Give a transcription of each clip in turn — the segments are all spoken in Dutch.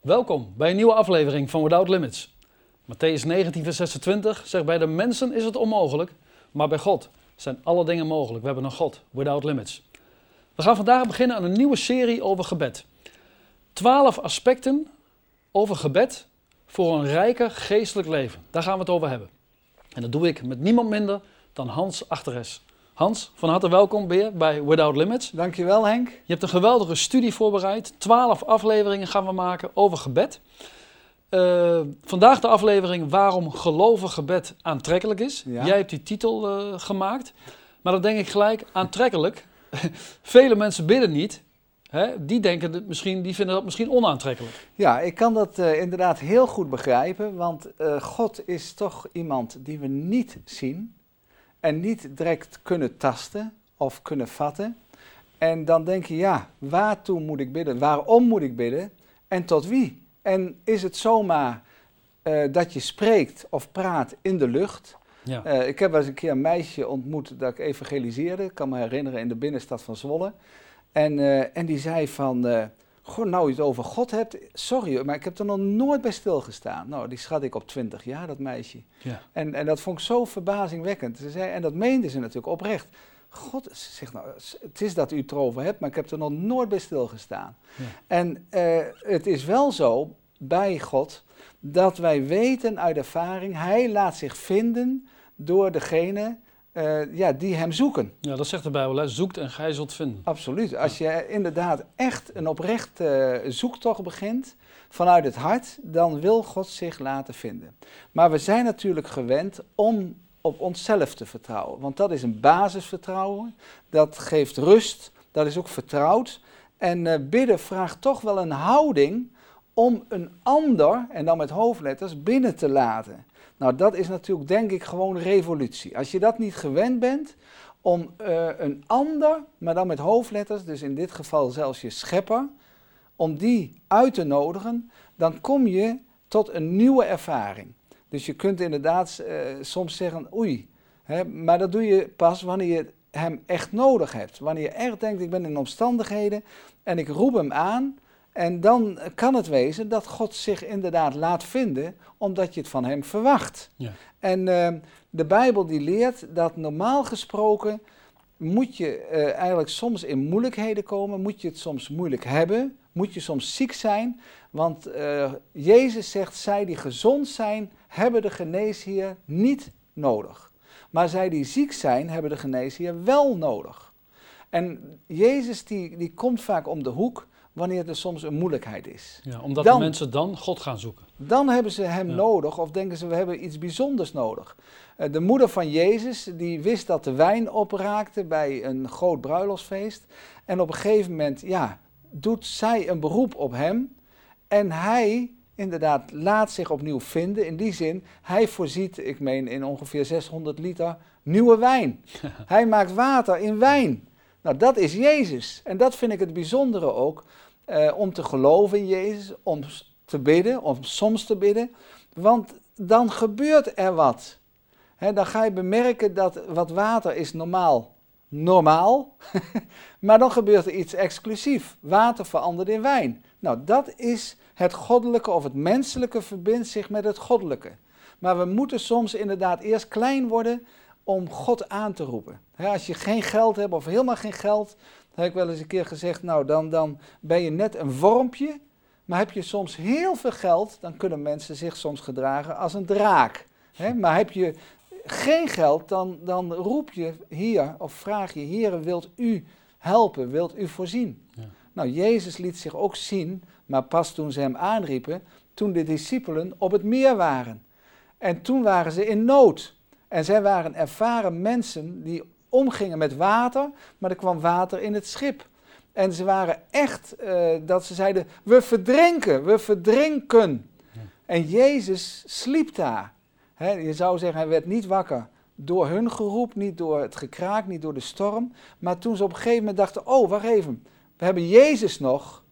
Welkom bij een nieuwe aflevering van Without Limits. Matthäus 19, vers 26 zegt: Bij de mensen is het onmogelijk, maar bij God zijn alle dingen mogelijk. We hebben een God, Without Limits. We gaan vandaag beginnen aan een nieuwe serie over gebed. Twaalf aspecten over gebed voor een rijker geestelijk leven. Daar gaan we het over hebben. En dat doe ik met niemand minder dan Hans Achteres. Hans, van harte welkom weer bij Without Limits. Dankjewel Henk. Je hebt een geweldige studie voorbereid. Twaalf afleveringen gaan we maken over gebed. Uh, vandaag de aflevering waarom geloven gebed aantrekkelijk is. Ja. Jij hebt die titel uh, gemaakt. Maar dan denk ik gelijk, aantrekkelijk. Vele mensen bidden niet. Hè? Die, denken dat misschien, die vinden dat misschien onaantrekkelijk. Ja, ik kan dat uh, inderdaad heel goed begrijpen. Want God is toch iemand die we niet zien. En niet direct kunnen tasten of kunnen vatten. En dan denk je, ja, waartoe moet ik bidden? Waarom moet ik bidden? En tot wie? En is het zomaar uh, dat je spreekt of praat in de lucht? Ja. Uh, ik heb wel eens een keer een meisje ontmoet dat ik evangeliseerde. Ik kan me herinneren in de binnenstad van Zwolle. En, uh, en die zei van, goh, nou je het over God hebt, sorry, maar ik heb er nog nooit bij stilgestaan. Nou, die schat ik op 20 jaar, dat meisje. Ja. En, en dat vond ik zo verbazingwekkend. Ze zei, en dat meende ze natuurlijk oprecht. God, ze zegt nou, het is dat u het erover hebt, maar ik heb er nog nooit bij stilgestaan. Ja. En uh, het is wel zo bij God dat wij weten uit ervaring, Hij laat zich vinden door degene uh, ja, die Hem zoeken. Ja, dat zegt de Bijbel, hè? zoekt en gij zult vinden. Absoluut. Als je inderdaad echt een oprechte uh, zoektocht begint vanuit het hart, dan wil God zich laten vinden. Maar we zijn natuurlijk gewend om op onszelf te vertrouwen. Want dat is een basisvertrouwen, dat geeft rust, dat is ook vertrouwd. En uh, bidden vraagt toch wel een houding om een ander, en dan met hoofdletters, binnen te laten. Nou, dat is natuurlijk denk ik gewoon revolutie. Als je dat niet gewend bent om uh, een ander, maar dan met hoofdletters, dus in dit geval zelfs je schepper, om die uit te nodigen, dan kom je tot een nieuwe ervaring. Dus je kunt inderdaad uh, soms zeggen, oei, hè, maar dat doe je pas wanneer je hem echt nodig hebt. Wanneer je echt denkt, ik ben in omstandigheden en ik roep hem aan. En dan kan het wezen dat God zich inderdaad laat vinden, omdat je het van hem verwacht. Ja. En uh, de Bijbel die leert dat normaal gesproken moet je uh, eigenlijk soms in moeilijkheden komen, moet je het soms moeilijk hebben, moet je soms ziek zijn. Want uh, Jezus zegt, zij die gezond zijn, hebben de geneesheer niet nodig. Maar zij die ziek zijn, hebben de geneesheer wel nodig. En Jezus die, die komt vaak om de hoek wanneer er soms een moeilijkheid is. Ja, omdat Dan- de mensen dan God gaan zoeken. Dan hebben ze hem Ja. nodig of denken ze we hebben iets bijzonders nodig. Eh, de moeder van Jezus die wist dat de wijn opraakte bij een groot bruiloftsfeest. En op een gegeven moment ja, doet zij een beroep op hem. En hij inderdaad laat zich opnieuw vinden. In die zin, hij voorziet, ik meen in ongeveer 600 liter nieuwe wijn. hij maakt water in wijn. Nou, dat is Jezus. En dat vind ik het bijzondere ook. Eh, om te geloven in Jezus, om te bidden, om soms te bidden. Want dan gebeurt er wat. Dan ga je bemerken dat wat water is normaal normaal. maar dan gebeurt er iets exclusief. Water verandert in wijn. Nou, dat is het goddelijke of het menselijke verbindt zich met het goddelijke. Maar we moeten soms inderdaad eerst klein worden om God aan te roepen. Als je geen geld hebt of helemaal geen geld, heb ik wel eens een keer gezegd, nou dan, dan ben je net een wormpje. Maar heb je soms heel veel geld, dan kunnen mensen zich soms gedragen als een draak. Hè, maar heb je geen geld, dan, dan roep je hier of vraag je, Heer, wilt u helpen, wilt u voorzien? Ja. Nou, Jezus liet zich ook zien, maar pas toen ze hem aanriepen, toen de discipelen op het meer waren. En toen waren ze in nood. En zij waren ervaren mensen die omgingen met water, maar er kwam water in het schip. En ze waren echt eh, dat ze zeiden, we verdrinken, we verdrinken. Ja. En Jezus sliep daar. Je zou zeggen, hij werd niet wakker door hun geroep, niet door het gekraak, niet door de storm. Maar toen ze op een gegeven moment dachten, oh, wacht even, we hebben Jezus nog.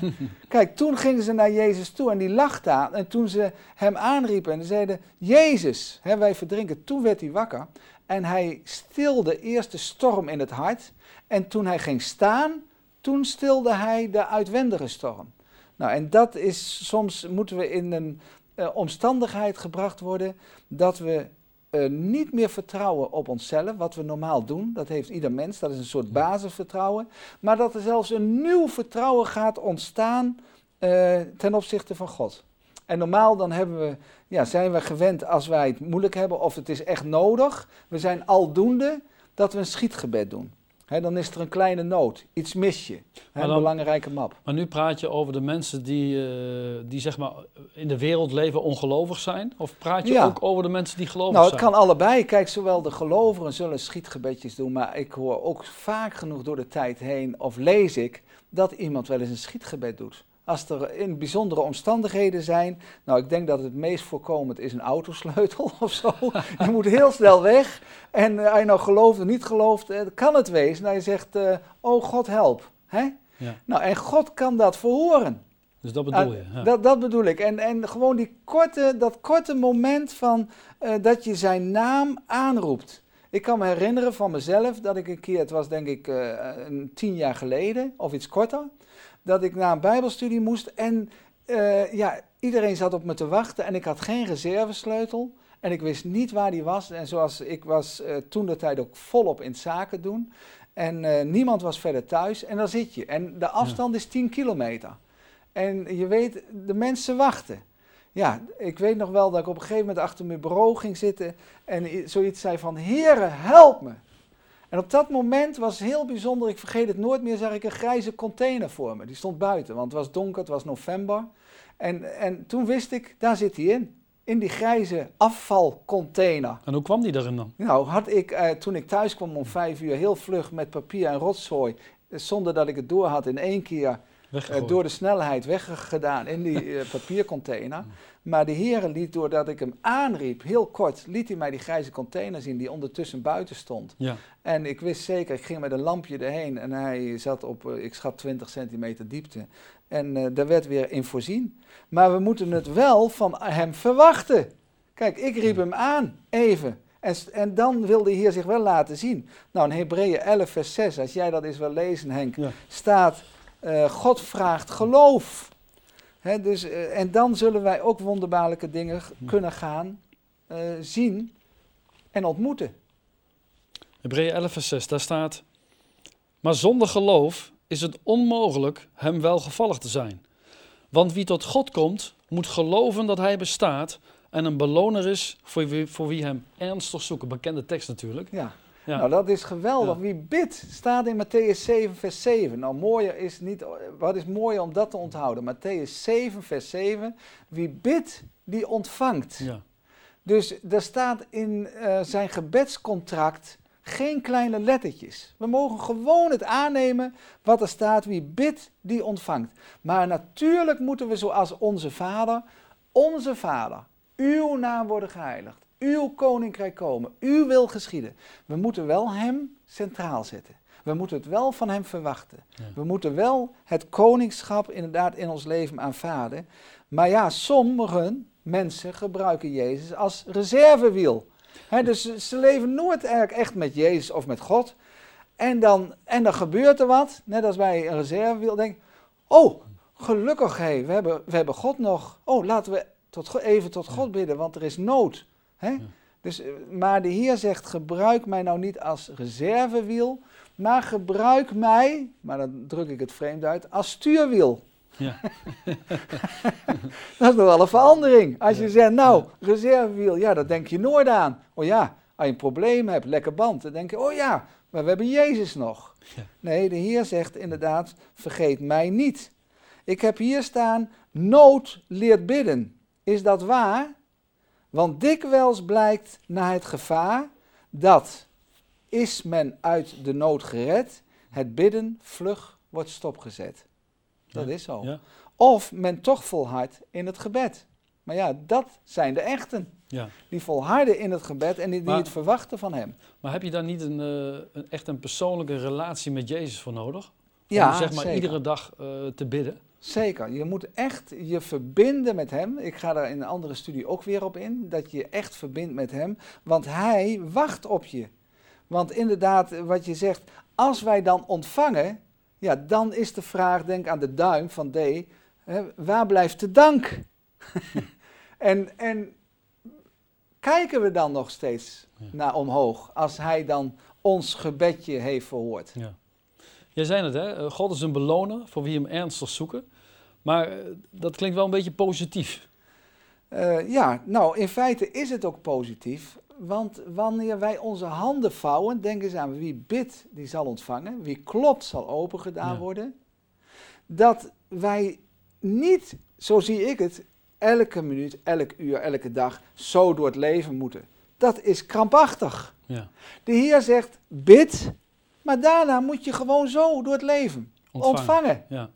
Kijk, toen gingen ze naar Jezus toe en die lag daar. En toen ze hem aanriepen en ze zeiden, Jezus, hè, wij verdrinken. Toen werd hij wakker en hij stilde eerst de storm in het hart. En toen hij ging staan, toen stilde hij de uitwendige storm. Nou, en dat is soms moeten we in een uh, omstandigheid gebracht worden dat we uh, niet meer vertrouwen op onszelf, wat we normaal doen. Dat heeft ieder mens, dat is een soort basisvertrouwen. Maar dat er zelfs een nieuw vertrouwen gaat ontstaan uh, ten opzichte van God. En normaal dan hebben we, ja, zijn we gewend als wij het moeilijk hebben of het is echt nodig. We zijn aldoende dat we een schietgebed doen. He, dan is er een kleine nood, iets mis je, he, een belangrijke map. Maar nu praat je over de mensen die, uh, die zeg maar in de wereld leven ongelovig zijn? Of praat je ook over de mensen die gelovig zijn? Nou, het kan allebei. Kijk, zowel de gelovigen zullen schietgebedjes doen, maar ik hoor ook vaak genoeg door de tijd heen, of lees ik, dat iemand wel eens een schietgebed doet. Als er in bijzondere omstandigheden zijn, nou ik denk dat het meest voorkomend is een autosleutel of zo. je moet heel snel weg en uh, als je nou gelooft of niet gelooft, uh, kan het wezen dat je zegt, uh, oh God help. Hè? Ja. Nou en God kan dat verhoren. Dus dat bedoel je? Ja. Dat, dat bedoel ik. En, en gewoon die korte, dat korte moment van dat je zijn naam aanroept. Ik kan me herinneren van mezelf dat ik een keer, het was denk ik een tien jaar geleden of iets korter dat ik naar een bijbelstudie moest en uh, ja, iedereen zat op me te wachten en ik had geen reservesleutel en ik wist niet waar die was. En zoals ik was uh, toen de tijd ook volop in zaken doen en uh, niemand was verder thuis en dan zit je. En de afstand ja. is 10 kilometer. En je weet, de mensen wachten. Ja, ik weet nog wel dat ik op een gegeven moment achter mijn bureau ging zitten en zoiets zei van, Heere, help me. En op dat moment was heel bijzonder, ik vergeet het nooit meer, zag ik een grijze container voor me. Die stond buiten, want het was donker, het was november. En, en toen wist ik, daar zit hij in. In die grijze afvalcontainer. En hoe kwam die erin dan? Nou, had ik eh, toen ik thuis kwam om vijf uur heel vlug met papier en rotzooi, eh, zonder dat ik het door had, in één keer uh, door de snelheid weggedaan in die uh, papiercontainer. Maar de Heer liet, doordat ik hem aanriep, heel kort, liet hij mij die grijze container zien die ondertussen buiten stond. Ja. En ik wist zeker, ik ging met een lampje erheen en hij zat op, uh, ik schat 20 centimeter diepte. En daar werd weer in voorzien. Maar we moeten het wel van hem verwachten. Kijk, ik riep hem aan, even. En, en, dan wil de Heer zich wel laten zien. Nou, in Hebreeën 11, vers 6, als jij dat eens wil lezen, Henk, ja. staat: uh, God vraagt geloof. He, dus, uh, en dan zullen wij ook wonderbaarlijke dingen kunnen gaan uh, zien en ontmoeten. Hebreeën 11, vers 6, daar staat: Maar zonder geloof is het onmogelijk hem welgevallig te zijn. Want wie tot God komt, moet geloven dat hij bestaat en een beloner is voor wie, voor wie hem ernstig zoeken. Bekende tekst natuurlijk. Ja. Ja. Nou, dat is geweldig. Ja. Wie bidt, staat in Matthäus 7, vers 7. Nou, mooier is niet, wat is mooier om dat te onthouden? Matthäus 7, vers 7. Wie bidt, die ontvangt. Ja. Dus er staat in uh, zijn gebedscontract geen kleine lettertjes. We mogen gewoon het aannemen wat er staat. Wie bidt, die ontvangt. Maar natuurlijk moeten we zoals onze Vader, onze Vader, uw naam worden geheiligd uw koninkrijk komen, uw wil geschieden. We moeten wel hem centraal zetten. We moeten het wel van hem verwachten. Ja. We moeten wel het koningschap inderdaad in ons leven aanvaarden. Maar ja, sommige mensen gebruiken Jezus als reservewiel. He, dus ze leven nooit eigenlijk echt met Jezus of met God. En dan, en dan gebeurt er wat, net als bij een reservewiel. Denk, oh, gelukkig, hey, we, hebben, we hebben God nog. Oh, laten we tot, even tot God bidden, want er is nood. Hè? Dus, eh, maar de Heer zegt, gebruik mij nou niet als reservewiel, maar gebruik mij, maar dan druk ik het vreemd uit, als stuurwiel. Ja. dat is nog wel een verandering. Als je zegt, nou, reservewiel, ja, daar denk je nooit aan. Oh ja, als je een probleem hebt, lekker band, dan denk je, oh ja, maar we hebben Jezus nog. Ja. Nee, de Heer zegt inderdaad, vergeet mij niet. Ik heb hier staan, nood leert bidden. Is dat waar? Want dikwijls blijkt na het gevaar dat, is men uit de nood gered, het bidden vlug wordt stopgezet. Dat is zo. Ja. Of men toch volhardt in het gebed. Maar ja, dat zijn de echten. Ja. Die volharden in het gebed en die, die maar, het verwachten van hem. Maar heb je daar niet een, uh, een, echt een persoonlijke relatie met Jezus voor nodig? Om ja, zeg maar zeker. iedere dag uh, te bidden? Zeker, je moet echt je verbinden met hem. Ik ga daar in een andere studie ook weer op in, dat je echt verbindt met hem, want hij wacht op je. Want inderdaad, wat je zegt, als wij dan ontvangen, ja, dan is de vraag, denk aan de duim van D, Hè, waar blijft de dank? en, en kijken we dan nog steeds Ja. naar omhoog als hij dan ons gebedje heeft verhoord? Ja. Jij zei het, hè? eh, God is een beloner voor wie hem ernstig zoeken. Maar eh, dat klinkt wel een beetje positief. Eh, ja, nou in feite is het ook positief. Want wanneer wij onze handen vouwen, denk eens aan wie bidt, die zal ontvangen. Wie klopt, zal opengedaan Ja. worden. Dat wij niet, zo zie ik het, elke minuut, elk uur, elke dag zo door het leven moeten. Dat is krampachtig. Ja. De Heer zegt, bid, maar daarna moet je gewoon zo door het leven Ontvangen. ontvangen. Ja.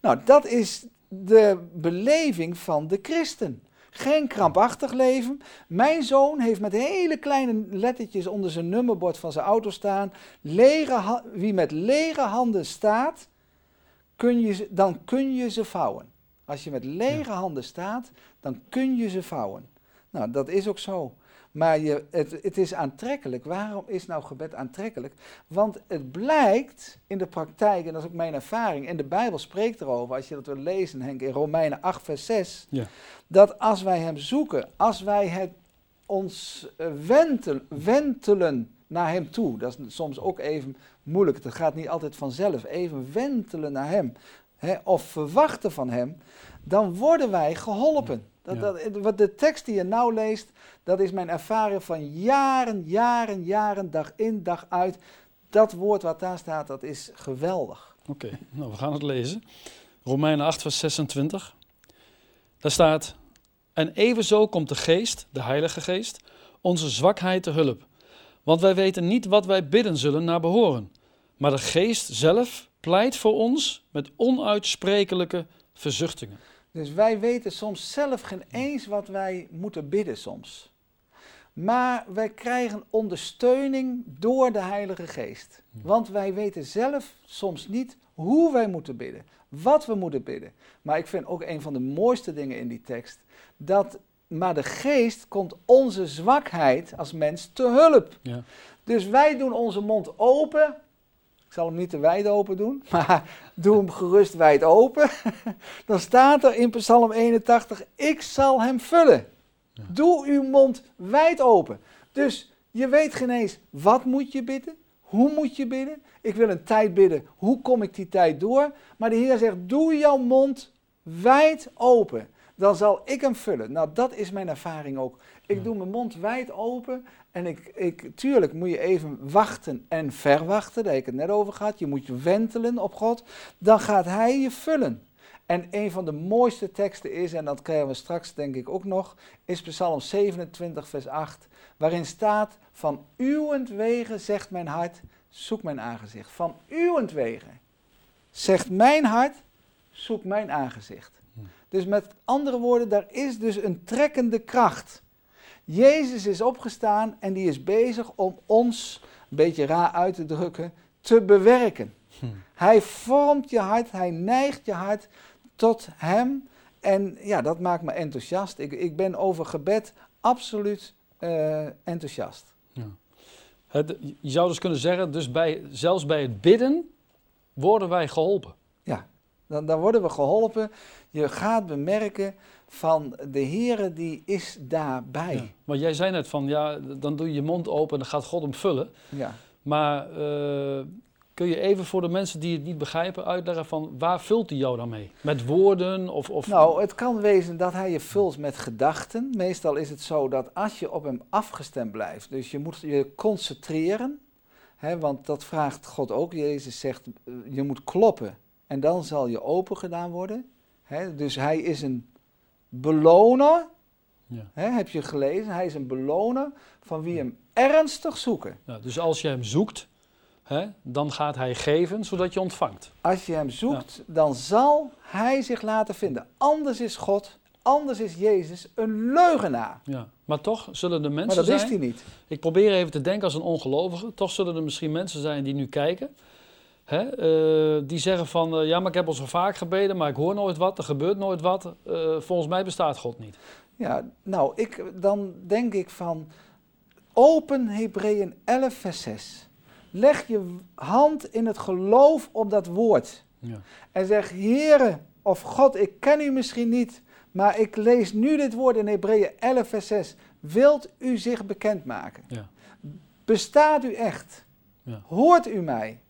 Nou, dat is de beleving van de christen. Geen krampachtig leven. Mijn zoon heeft met hele kleine lettertjes onder zijn nummerbord van zijn auto staan. Lege wie met lege handen staat, kun je ze, dan kun je ze vouwen. Als je met lege handen staat, dan kun je ze vouwen. Nou, dat is ook zo. Maar je, het, het is aantrekkelijk. Waarom is nou gebed aantrekkelijk? Want het blijkt in de praktijk, en dat is ook mijn ervaring, en de Bijbel spreekt erover, als je dat wil lezen, Henk, in Romeinen 8, vers 6, Ja. dat als wij Hem zoeken, als wij het ons eh, wentel, wentelen naar Hem toe, dat is soms ook even moeilijk, het gaat niet altijd vanzelf, even wentelen naar Hem, hè, of verwachten van Hem, dan worden wij geholpen. Dat, dat, wat de tekst die je nou leest, dat is mijn ervaring van jaren, jaren, jaren, dag in, dag uit. Dat woord wat daar staat, dat is geweldig. Oké, nou we gaan het lezen. Romeinen 8, vers 26. Daar staat: En evenzo komt de Geest, de Heilige Geest, onze zwakheid te hulp. Want wij weten niet wat wij bidden zullen naar behoren. Maar de Geest zelf pleit voor ons met onuitsprekelijke verzuchtingen. Dus wij weten soms zelf geen eens wat wij moeten bidden soms. Maar wij krijgen ondersteuning door de Heilige Geest. Want wij weten zelf soms niet hoe wij moeten bidden, wat we moeten bidden. Maar ik vind ook een van de mooiste dingen in die tekst, dat maar de Geest komt onze zwakheid als mens te hulp. Ja. Dus wij doen onze mond open. Ik zal hem niet te wijd open doen, maar doe hem gerust wijd open. Dan staat er in Psalm 81, ik zal hem vullen. Ja. Doe uw mond wijd open. Dus je weet geen eens, wat moet je bidden? Hoe moet je bidden? Ik wil een tijd bidden, hoe kom ik die tijd door? Maar de Heer zegt, doe jouw mond wijd open. Dan zal ik hem vullen. Nou, dat is mijn ervaring ook. Ik doe mijn mond wijd open en ik, ik, tuurlijk moet je even wachten en verwachten, daar heb ik het net over gehad. Je moet je wentelen op God, dan gaat Hij je vullen. En een van de mooiste teksten is, en dat krijgen we straks denk ik ook nog, is Psalm 27, vers 8, waarin staat, van uwentwege zegt mijn hart, zoek mijn aangezicht. Van uwentwege zegt mijn hart, zoek mijn aangezicht. Dus met andere woorden, daar is dus een trekkende kracht. Jezus is opgestaan en die is bezig om ons, een beetje raar uit te drukken, te bewerken. Hm. Hij vormt je hart, hij neigt je hart tot hem. En ja, dat maakt me enthousiast. Ik, ik ben over gebed absoluut eh, enthousiast. Ja. Het, je zou dus kunnen zeggen, dus bij, zelfs bij het bidden worden wij geholpen. Dan, dan worden we geholpen. Je gaat bemerken van de Heere die is daarbij. Ja. Want jij zei net van, ja, dan doe je je mond open en dan gaat God hem vullen. Ja. Maar eh, kun je even voor de mensen die het niet begrijpen uitleggen van waar vult hij jou dan mee? Met woorden of... of Nou, het kan wezen dat hij je vult met gedachten. Meestal is het zo dat als je op hem afgestemd blijft, dus je moet je concentreren, hè, want dat vraagt God ook. Jezus zegt, eh, je moet kloppen en dan zal je open gedaan worden. Dus hij is een beloner, Ja. heb je gelezen, hij is een beloner van wie hem ernstig zoeken. Ja, dus als je hem zoekt, dan gaat hij geven zodat je ontvangt. Als je hem zoekt, dan zal hij zich laten vinden. Anders is God, anders is Jezus een leugenaar. Ja. Maar toch zullen Maar mensen dat is zijn... hij niet. Ik probeer even te denken als een ongelovige. Toch zullen er misschien mensen zijn die nu kijken. Hè, eh, die zeggen van, eh, ja, maar ik heb al zo vaak gebeden, maar ik hoor nooit wat, er gebeurt nooit wat. Eh, volgens mij bestaat God niet. Ja, nou, ik, dan denk ik van, open Hebreeën 11 vers 6. Leg je hand in het geloof op dat woord. Ja. En zeg, Heere, Of God, ik ken u misschien niet, maar ik lees nu dit woord in Hebreeën 11, vers 6. Wilt u zich bekendmaken? Ja. Bestaat u echt? Ja. Hoort u mij?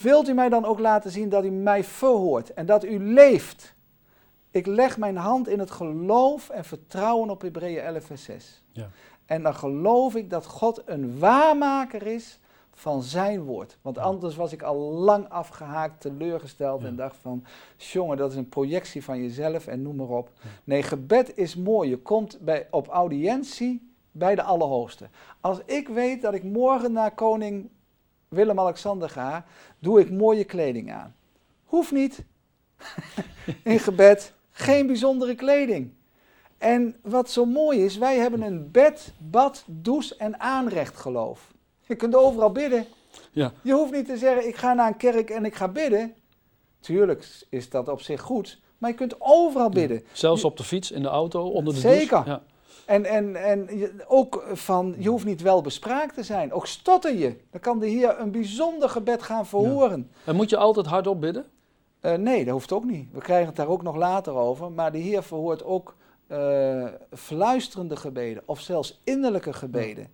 Wilt u mij dan ook laten zien dat u mij verhoort en dat u leeft? Ik leg mijn hand in het geloof en vertrouwen op Hebreeën 11, vers 6. Ja. En dan geloof ik dat God een waarmaker is van zijn woord. Want anders was ik al lang afgehaakt, teleurgesteld Ja. en dacht van... jongen, dat is een projectie van jezelf en noem maar op. Ja. Nee, gebed is mooi. Je komt bij, op audiëntie bij de Allerhoogste. Als ik weet dat ik morgen naar koning Willem-Alexander ga, doe ik mooie kleding aan. Hoeft niet. In gebed geen bijzondere kleding. En wat zo mooi is, wij hebben een bed, bad, douche en aanrecht geloof. Je kunt overal bidden. Ja. Je hoeft niet te zeggen, ik ga naar een kerk en ik ga bidden. Tuurlijk is dat op zich goed, maar je kunt overal bidden. Zelfs op de fiets, in de auto, onder de Zeker. douche. Ja. En, en, en ook van, je hoeft niet wel bespraakt te zijn. Ook stotter je. Dan kan de Heer een bijzonder gebed gaan verhoren. En moet je altijd hardop bidden? Eh, nee, dat hoeft ook niet. We krijgen het daar ook nog later over. Maar de Heer verhoort ook eh, fluisterende gebeden of zelfs innerlijke gebeden.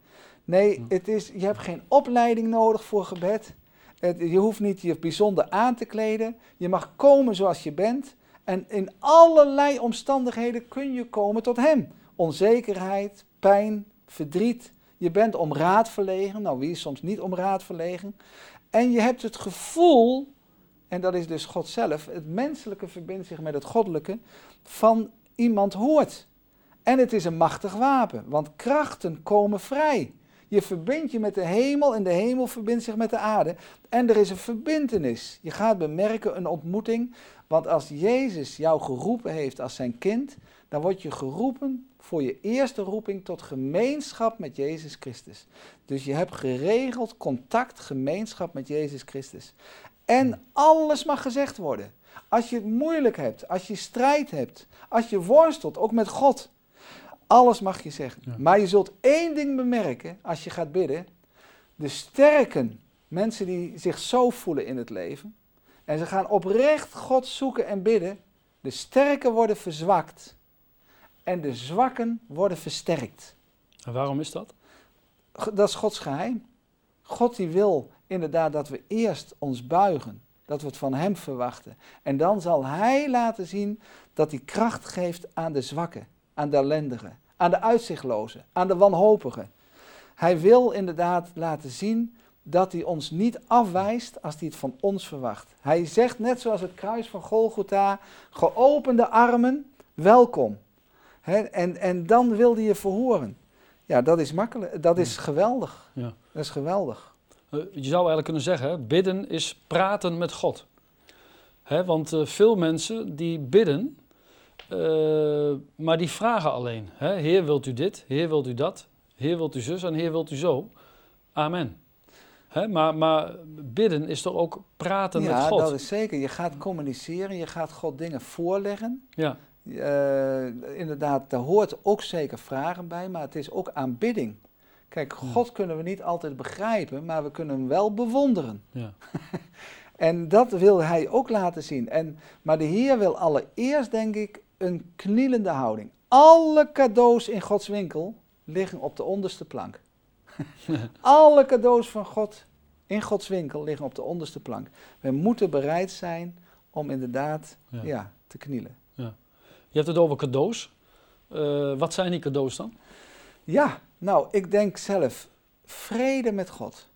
Nee, het is, je hebt geen opleiding nodig voor gebed. Het- je hoeft niet je bijzonder aan te kleden. Je mag komen zoals je bent. En in allerlei omstandigheden kun je komen tot Hem. Onzekerheid, pijn, verdriet. Je bent om raad verlegen. Nou, wie is soms niet om raad verlegen? En je hebt het gevoel en dat is dus God zelf. Het menselijke verbindt zich met het goddelijke van iemand hoort. En het is een machtig wapen, want krachten komen vrij. Je verbindt je met de hemel en de hemel verbindt zich met de aarde. En er is een verbintenis. Je gaat bemerken een ontmoeting. Want als Jezus jou geroepen heeft als zijn kind, dan word je geroepen voor je eerste roeping tot gemeenschap met Jezus Christus. Dus je hebt geregeld contact, gemeenschap met Jezus Christus. En alles mag gezegd worden. Als je het moeilijk hebt, als je strijd hebt, als je worstelt, ook met God. Alles mag je zeggen. Ja. Maar je zult één ding bemerken als je gaat bidden. De sterken, mensen die zich zo voelen in het leven. En ze gaan oprecht God zoeken en bidden. De sterken worden verzwakt. En de zwakken worden versterkt. En waarom is dat? Dat is Gods geheim. God die wil inderdaad dat we eerst ons buigen. Dat we het van Hem verwachten. En dan zal Hij laten zien dat hij kracht geeft aan de zwakken, aan de ellendigen, aan de uitzichtlozen, aan de wanhopigen. Hij wil inderdaad laten zien dat hij ons niet afwijst als hij het van ons verwacht. Hij zegt net zoals het kruis van Golgotha, geopende armen, welkom. Hè, en, en dan wil hij je verhoren. Ja, dat is makkelijk. Dat is geweldig. Ja. Dat is geweldig. Eh, je zou eigenlijk kunnen zeggen, bidden is praten met God. Hè, want eh, veel mensen die bidden, eh, maar die vragen alleen. Heer, wilt u dit? Heer, wilt u dat? Heer, wilt u zus? En Heer, wilt u zo? Amen. Hè, maar, maar bidden is toch ook praten ja, met God? dat is zeker. Je gaat communiceren, je gaat God dingen voorleggen. Ja, Eh, inderdaad, daar hoort ook zeker vragen bij, maar het is ook aanbidding. Kijk. God kunnen we niet altijd begrijpen, maar we kunnen hem wel bewonderen. ja, En dat wil hij ook laten zien. En, maar de Heer wil allereerst, denk ik, een knielende houding. Alle cadeaus in Gods winkel liggen op de onderste plank. Alle cadeaus van God in Gods winkel liggen op de onderste plank. We moeten bereid zijn om inderdaad Ja. ja. te knielen. Je hebt het over cadeaus. Eh, wat zijn die cadeaus dan? Ja, nou, ik denk zelf, vrede met God.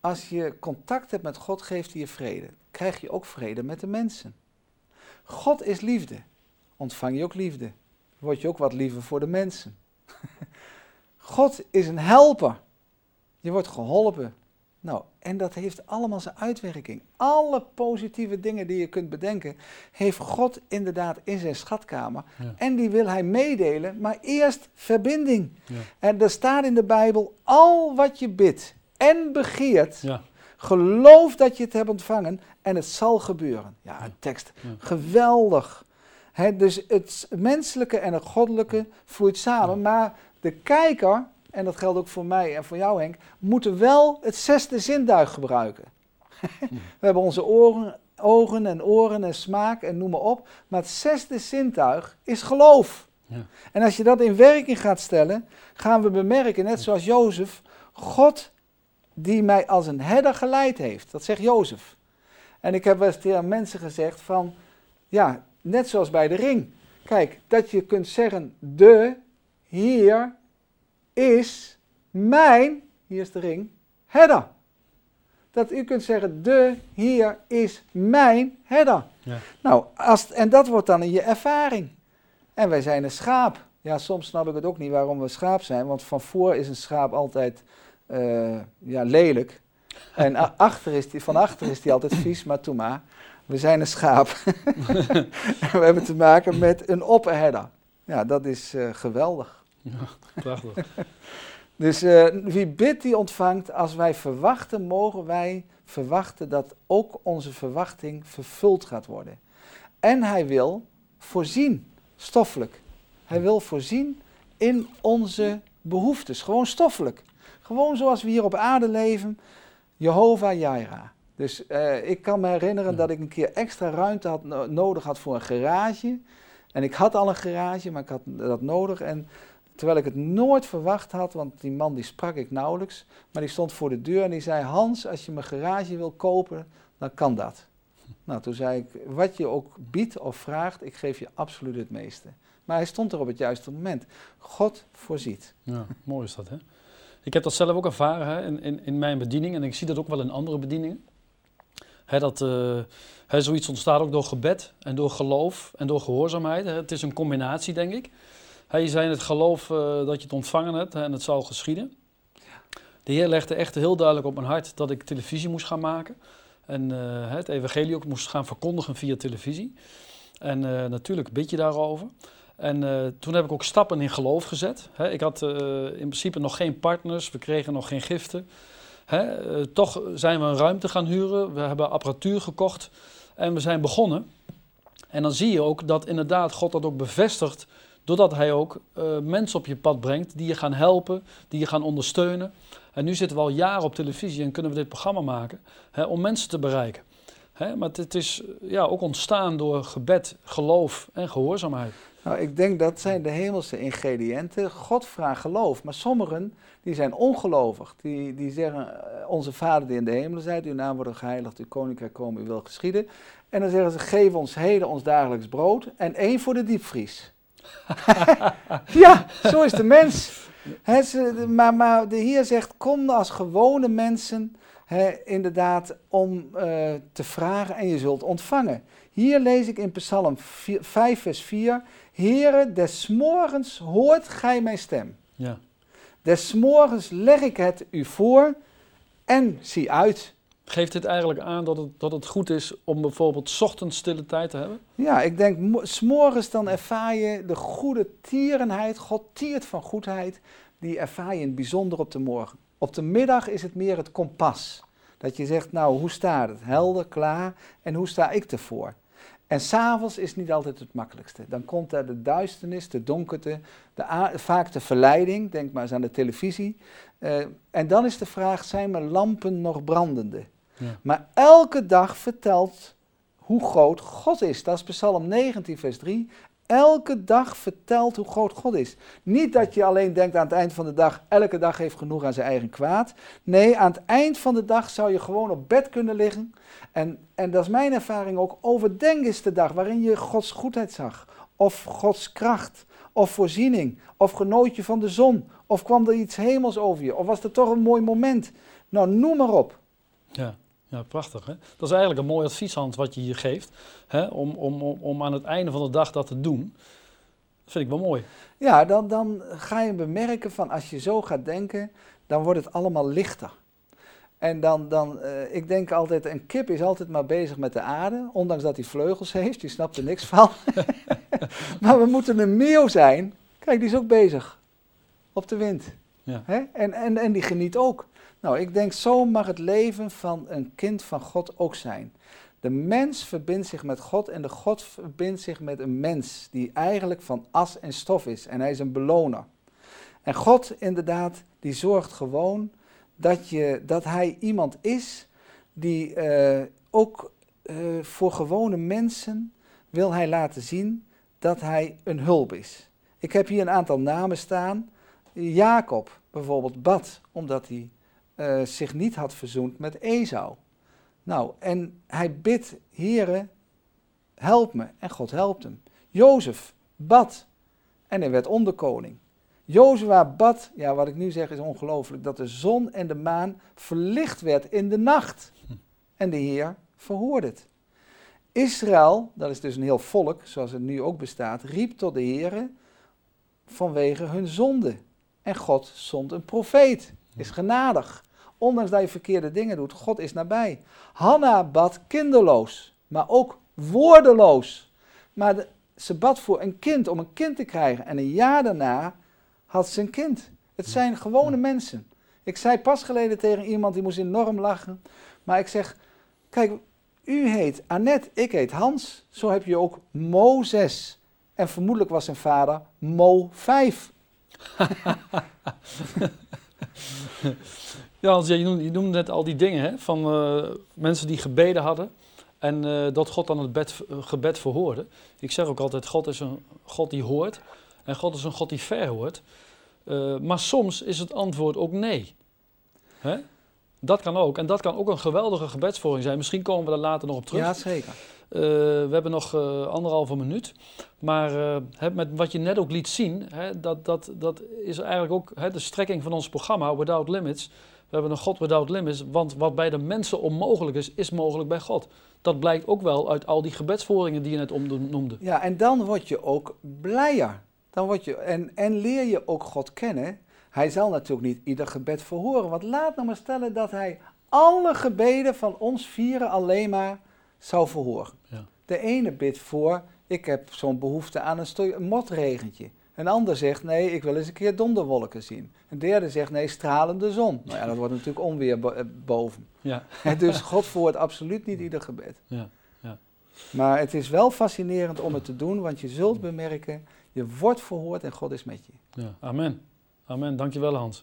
Als je contact hebt met God, geeft hij je vrede. Krijg je ook vrede met de mensen. God is liefde. Ontvang je ook liefde. Word je ook wat liever voor de mensen. God is een helper. Je wordt geholpen. Nou, en dat heeft allemaal zijn uitwerking. Alle positieve dingen die je kunt bedenken, heeft God inderdaad in zijn schatkamer. Ja. En die wil hij meedelen, maar eerst verbinding. Ja. En er staat in de Bijbel, al wat je bidt en begeert, Ja, geloof dat je het hebt ontvangen en het zal gebeuren. Ja, een tekst. Geweldig. Dus het menselijke en het goddelijke vloeit samen, maar de kijker, en dat geldt ook voor mij en voor jou Henk, moeten wel het zesde zintuig gebruiken. We hebben onze oren, ogen en oren en smaak en noem maar op. Maar het zesde zintuig is geloof. Ja. En als je dat in werking gaat stellen, gaan we bemerken, net zoals Jozef, God die mij als een herder geleid heeft. Dat zegt Jozef. En ik heb wel eens tegen mensen gezegd van, ja, net zoals bij de ring. Kijk, dat je kunt zeggen, de hier is mijn, hier is de ring, herder. Dat u kunt zeggen, de hier is mijn herder. Ja. Nou, als, en dat wordt dan in je ervaring. En wij zijn een schaap. Ja, soms snap ik het ook niet waarom we schaap zijn, want van voor is een schaap altijd eh, ja, lelijk. En achter is die, van achter is die altijd vies, maar toe maar. We zijn een schaap. en we hebben te maken met een opperherder. Ja, dat is eh, geweldig. Prachtig. Dus eh, wie bidt, die ontvangt. Als wij verwachten, mogen wij verwachten dat ook onze verwachting vervuld gaat worden. En hij wil voorzien, stoffelijk. Hij wil voorzien in onze behoeftes, gewoon stoffelijk. Gewoon zoals we hier op aarde leven, Jehovah Jireh. Dus eh, ik kan me herinneren dat ik een keer extra ruimte had, no- nodig had voor een garage. En ik had al een garage, maar ik had dat nodig. En terwijl ik het nooit verwacht had, want die man die sprak ik nauwelijks. Maar die stond voor de deur en die zei, Hans, als je mijn garage wil kopen, dan kan dat. Nou, toen zei ik, wat je ook biedt of vraagt, ik geef je absoluut het meeste. Maar hij stond er op het juiste moment. God voorziet. Ja, mooi is dat, hè? Ik heb dat zelf ook ervaren hè, in, in, in mijn bediening en ik zie dat ook wel in andere bedieningen. Hè, dat, eh, hè, zoiets ontstaat ook door gebed en door geloof en door gehoorzaamheid. Hè. Het is een combinatie, denk ik. Hè, je zei in het geloof eh, dat je het ontvangen hebt en het zal geschieden. De Heer legde echt heel duidelijk op mijn hart dat ik televisie moest gaan maken. En eh, het evangelie ook moest gaan verkondigen via televisie. En eh, natuurlijk bid je daarover. En toen heb ik ook stappen in geloof gezet. Ik had in principe nog geen partners, we kregen nog geen giften. Toch zijn we een ruimte gaan huren, we hebben apparatuur gekocht en we zijn begonnen. En dan zie je ook dat inderdaad God dat ook bevestigt, doordat Hij ook eh, mensen op je pad brengt die je gaan helpen, die je gaan ondersteunen. En nu zitten we al jaren op televisie en kunnen we dit programma maken hè, om mensen te bereiken. Hè, maar het, is eh, ja, ook ontstaan door gebed, geloof en gehoorzaamheid. Nou, ik denk dat zijn de hemelse ingrediënten. God vraagt geloof, maar sommigen die zijn ongelovig. Die, die zeggen, eh, onze Vader die in de hemelen zijt, uw naam wordt geheiligd, uw koninkrijk komen, uw wil geschieden. En dan zeggen ze, geef ons heden ons dagelijks brood en één voor de diepvries. ja, zo is de mens. Ze- maar, maar de Heer zegt, kom als gewone mensen, hè, inderdaad, om eh, te vragen en je zult ontvangen. Hier lees ik in Psalm 4 5 vers 4, Heere, des morgens hoort gij mijn stem. Ja. Des morgens leg ik het u voor en zie uit. Geeft dit eigenlijk aan dat het, dat het goed is om bijvoorbeeld ochtends stille tijd te hebben? Ja, ik denk, mo- s'morgens dan ervaar je de goede tierenheid. God tiert van goedheid. Die ervaar je in het bijzonder op de morgen. Op de middag is het meer het kompas. Dat je zegt, nou, hoe staat het? Helder, klaar. En hoe sta ik ervoor? En s'avonds is niet altijd het makkelijkste. Dan komt er de duisternis, de donkerte, de vaak de verleiding. Denk maar eens aan de televisie. Eh, en dan is de vraag, zijn mijn lampen nog brandende? Ja. Maar elke dag vertelt hoe groot God is. Dat is Psalm 19, vers 3. Elke dag vertelt hoe groot God is. Niet dat je alleen denkt aan het eind van de dag, elke dag heeft genoeg aan zijn eigen kwaad. Nee, aan het eind van de dag zou je gewoon op bed kunnen liggen. En, en dat is mijn ervaring ook. Overdenk eens de dag waarin je Gods goedheid zag. Of Gods kracht. Of voorziening. Of genoot je van de zon. Of kwam er iets hemels over je. Of was er toch een mooi moment. Nou, noem maar op. Ja, ja prachtig. Hè? Dat is eigenlijk een mooi advieshand wat je hier geeft. Hè? Om, om, om, om aan het einde van de dag dat te doen. Dat vind ik wel mooi. Ja, dan, dan ga je bemerken van als je zo gaat denken, dan wordt het allemaal lichter. En dan, dan eh, ik denk altijd, een kip is altijd maar bezig met de aarde, ondanks dat hij vleugels heeft, die snapt er niks van. maar we moeten een meeuw zijn, kijk, die is ook bezig op de wind. Ja. Hè? En, en, en die geniet ook. Nou, ik denk, zo mag het leven van een kind van God ook zijn. De mens verbindt zich met God en de God verbindt zich met een mens die eigenlijk van as en stof is. En hij is een beloner. En God inderdaad, die zorgt gewoon dat, je, dat hij iemand is die eh, ook eh, voor gewone mensen wil hij laten zien dat hij een hulp is. Ik heb hier een aantal namen staan. Jacob bijvoorbeeld bad omdat hij eh, zich niet had verzoend met Esau. Nou, en hij bidt, Heere, help me. En God helpt hem. Jozef bad en hij werd onderkoning. Jozua bad, ja wat ik nu zeg is ongelooflijk, dat de zon en de maan verlicht werd in de nacht. En de Heer verhoorde het. Israël, dat is dus een heel volk, zoals het nu ook bestaat, riep tot de Heer vanwege hun zonde. En God zond een profeet, is genadig. Ondanks dat je verkeerde dingen doet, God is nabij. Hanna bad kinderloos, maar ook woordeloos. Maar de, ze bad voor een kind, om een kind te krijgen. En een jaar daarna had ze een kind. Het zijn gewone mensen. Ik zei pas geleden tegen iemand, die moest enorm lachen. Maar ik zeg, kijk, u heet Annette, ik heet Hans. Zo heb je ook Mozes. En vermoedelijk was zijn vader Mo 5. ja, je, noemde, je noemde net al die dingen hè, van uh, mensen die gebeden hadden. En uh, dat God dan het bed, uh, gebed verhoorde. Ik zeg ook altijd, God is een God die hoort. En God is een God die verhoort. maar soms is het antwoord ook nee. Dat kan ook. En dat kan ook een geweldige gebedsvoering zijn. Misschien komen we daar later nog op terug. Ja, zeker. Uh, we hebben nog uh, anderhalve minuut. Maar hè, met wat je net ook liet zien, hè, dat, dat, dat is eigenlijk ook hè, de strekking van ons programma, Without Limits. We hebben een God without limits, want wat bij de mensen onmogelijk is, is mogelijk bij God. Dat blijkt ook wel uit al die gebedsvoeringen die je net noemde. Ja, en dan word je ook blijer. Dan word je, en, en leer je ook God kennen. Hij zal natuurlijk niet ieder gebed verhoren. Want laat nou maar stellen dat hij alle gebeden van ons vieren alleen maar zou verhoren. Ja. De ene bidt voor, ik heb zo'n behoefte aan een, een motregentje. Een ander zegt, nee, ik wil eens een keer donderwolken zien. Een derde zegt, nee, stralende zon. Nou ja, dat wordt natuurlijk onweer bo boven. Ja. dus God verhoort absoluut niet ieder gebed. Ja. Ja. Maar het is wel fascinerend om het te doen, want je zult bemerken, je wordt verhoord en God is met je. Ja. Amen. Amen. Dankjewel Hans.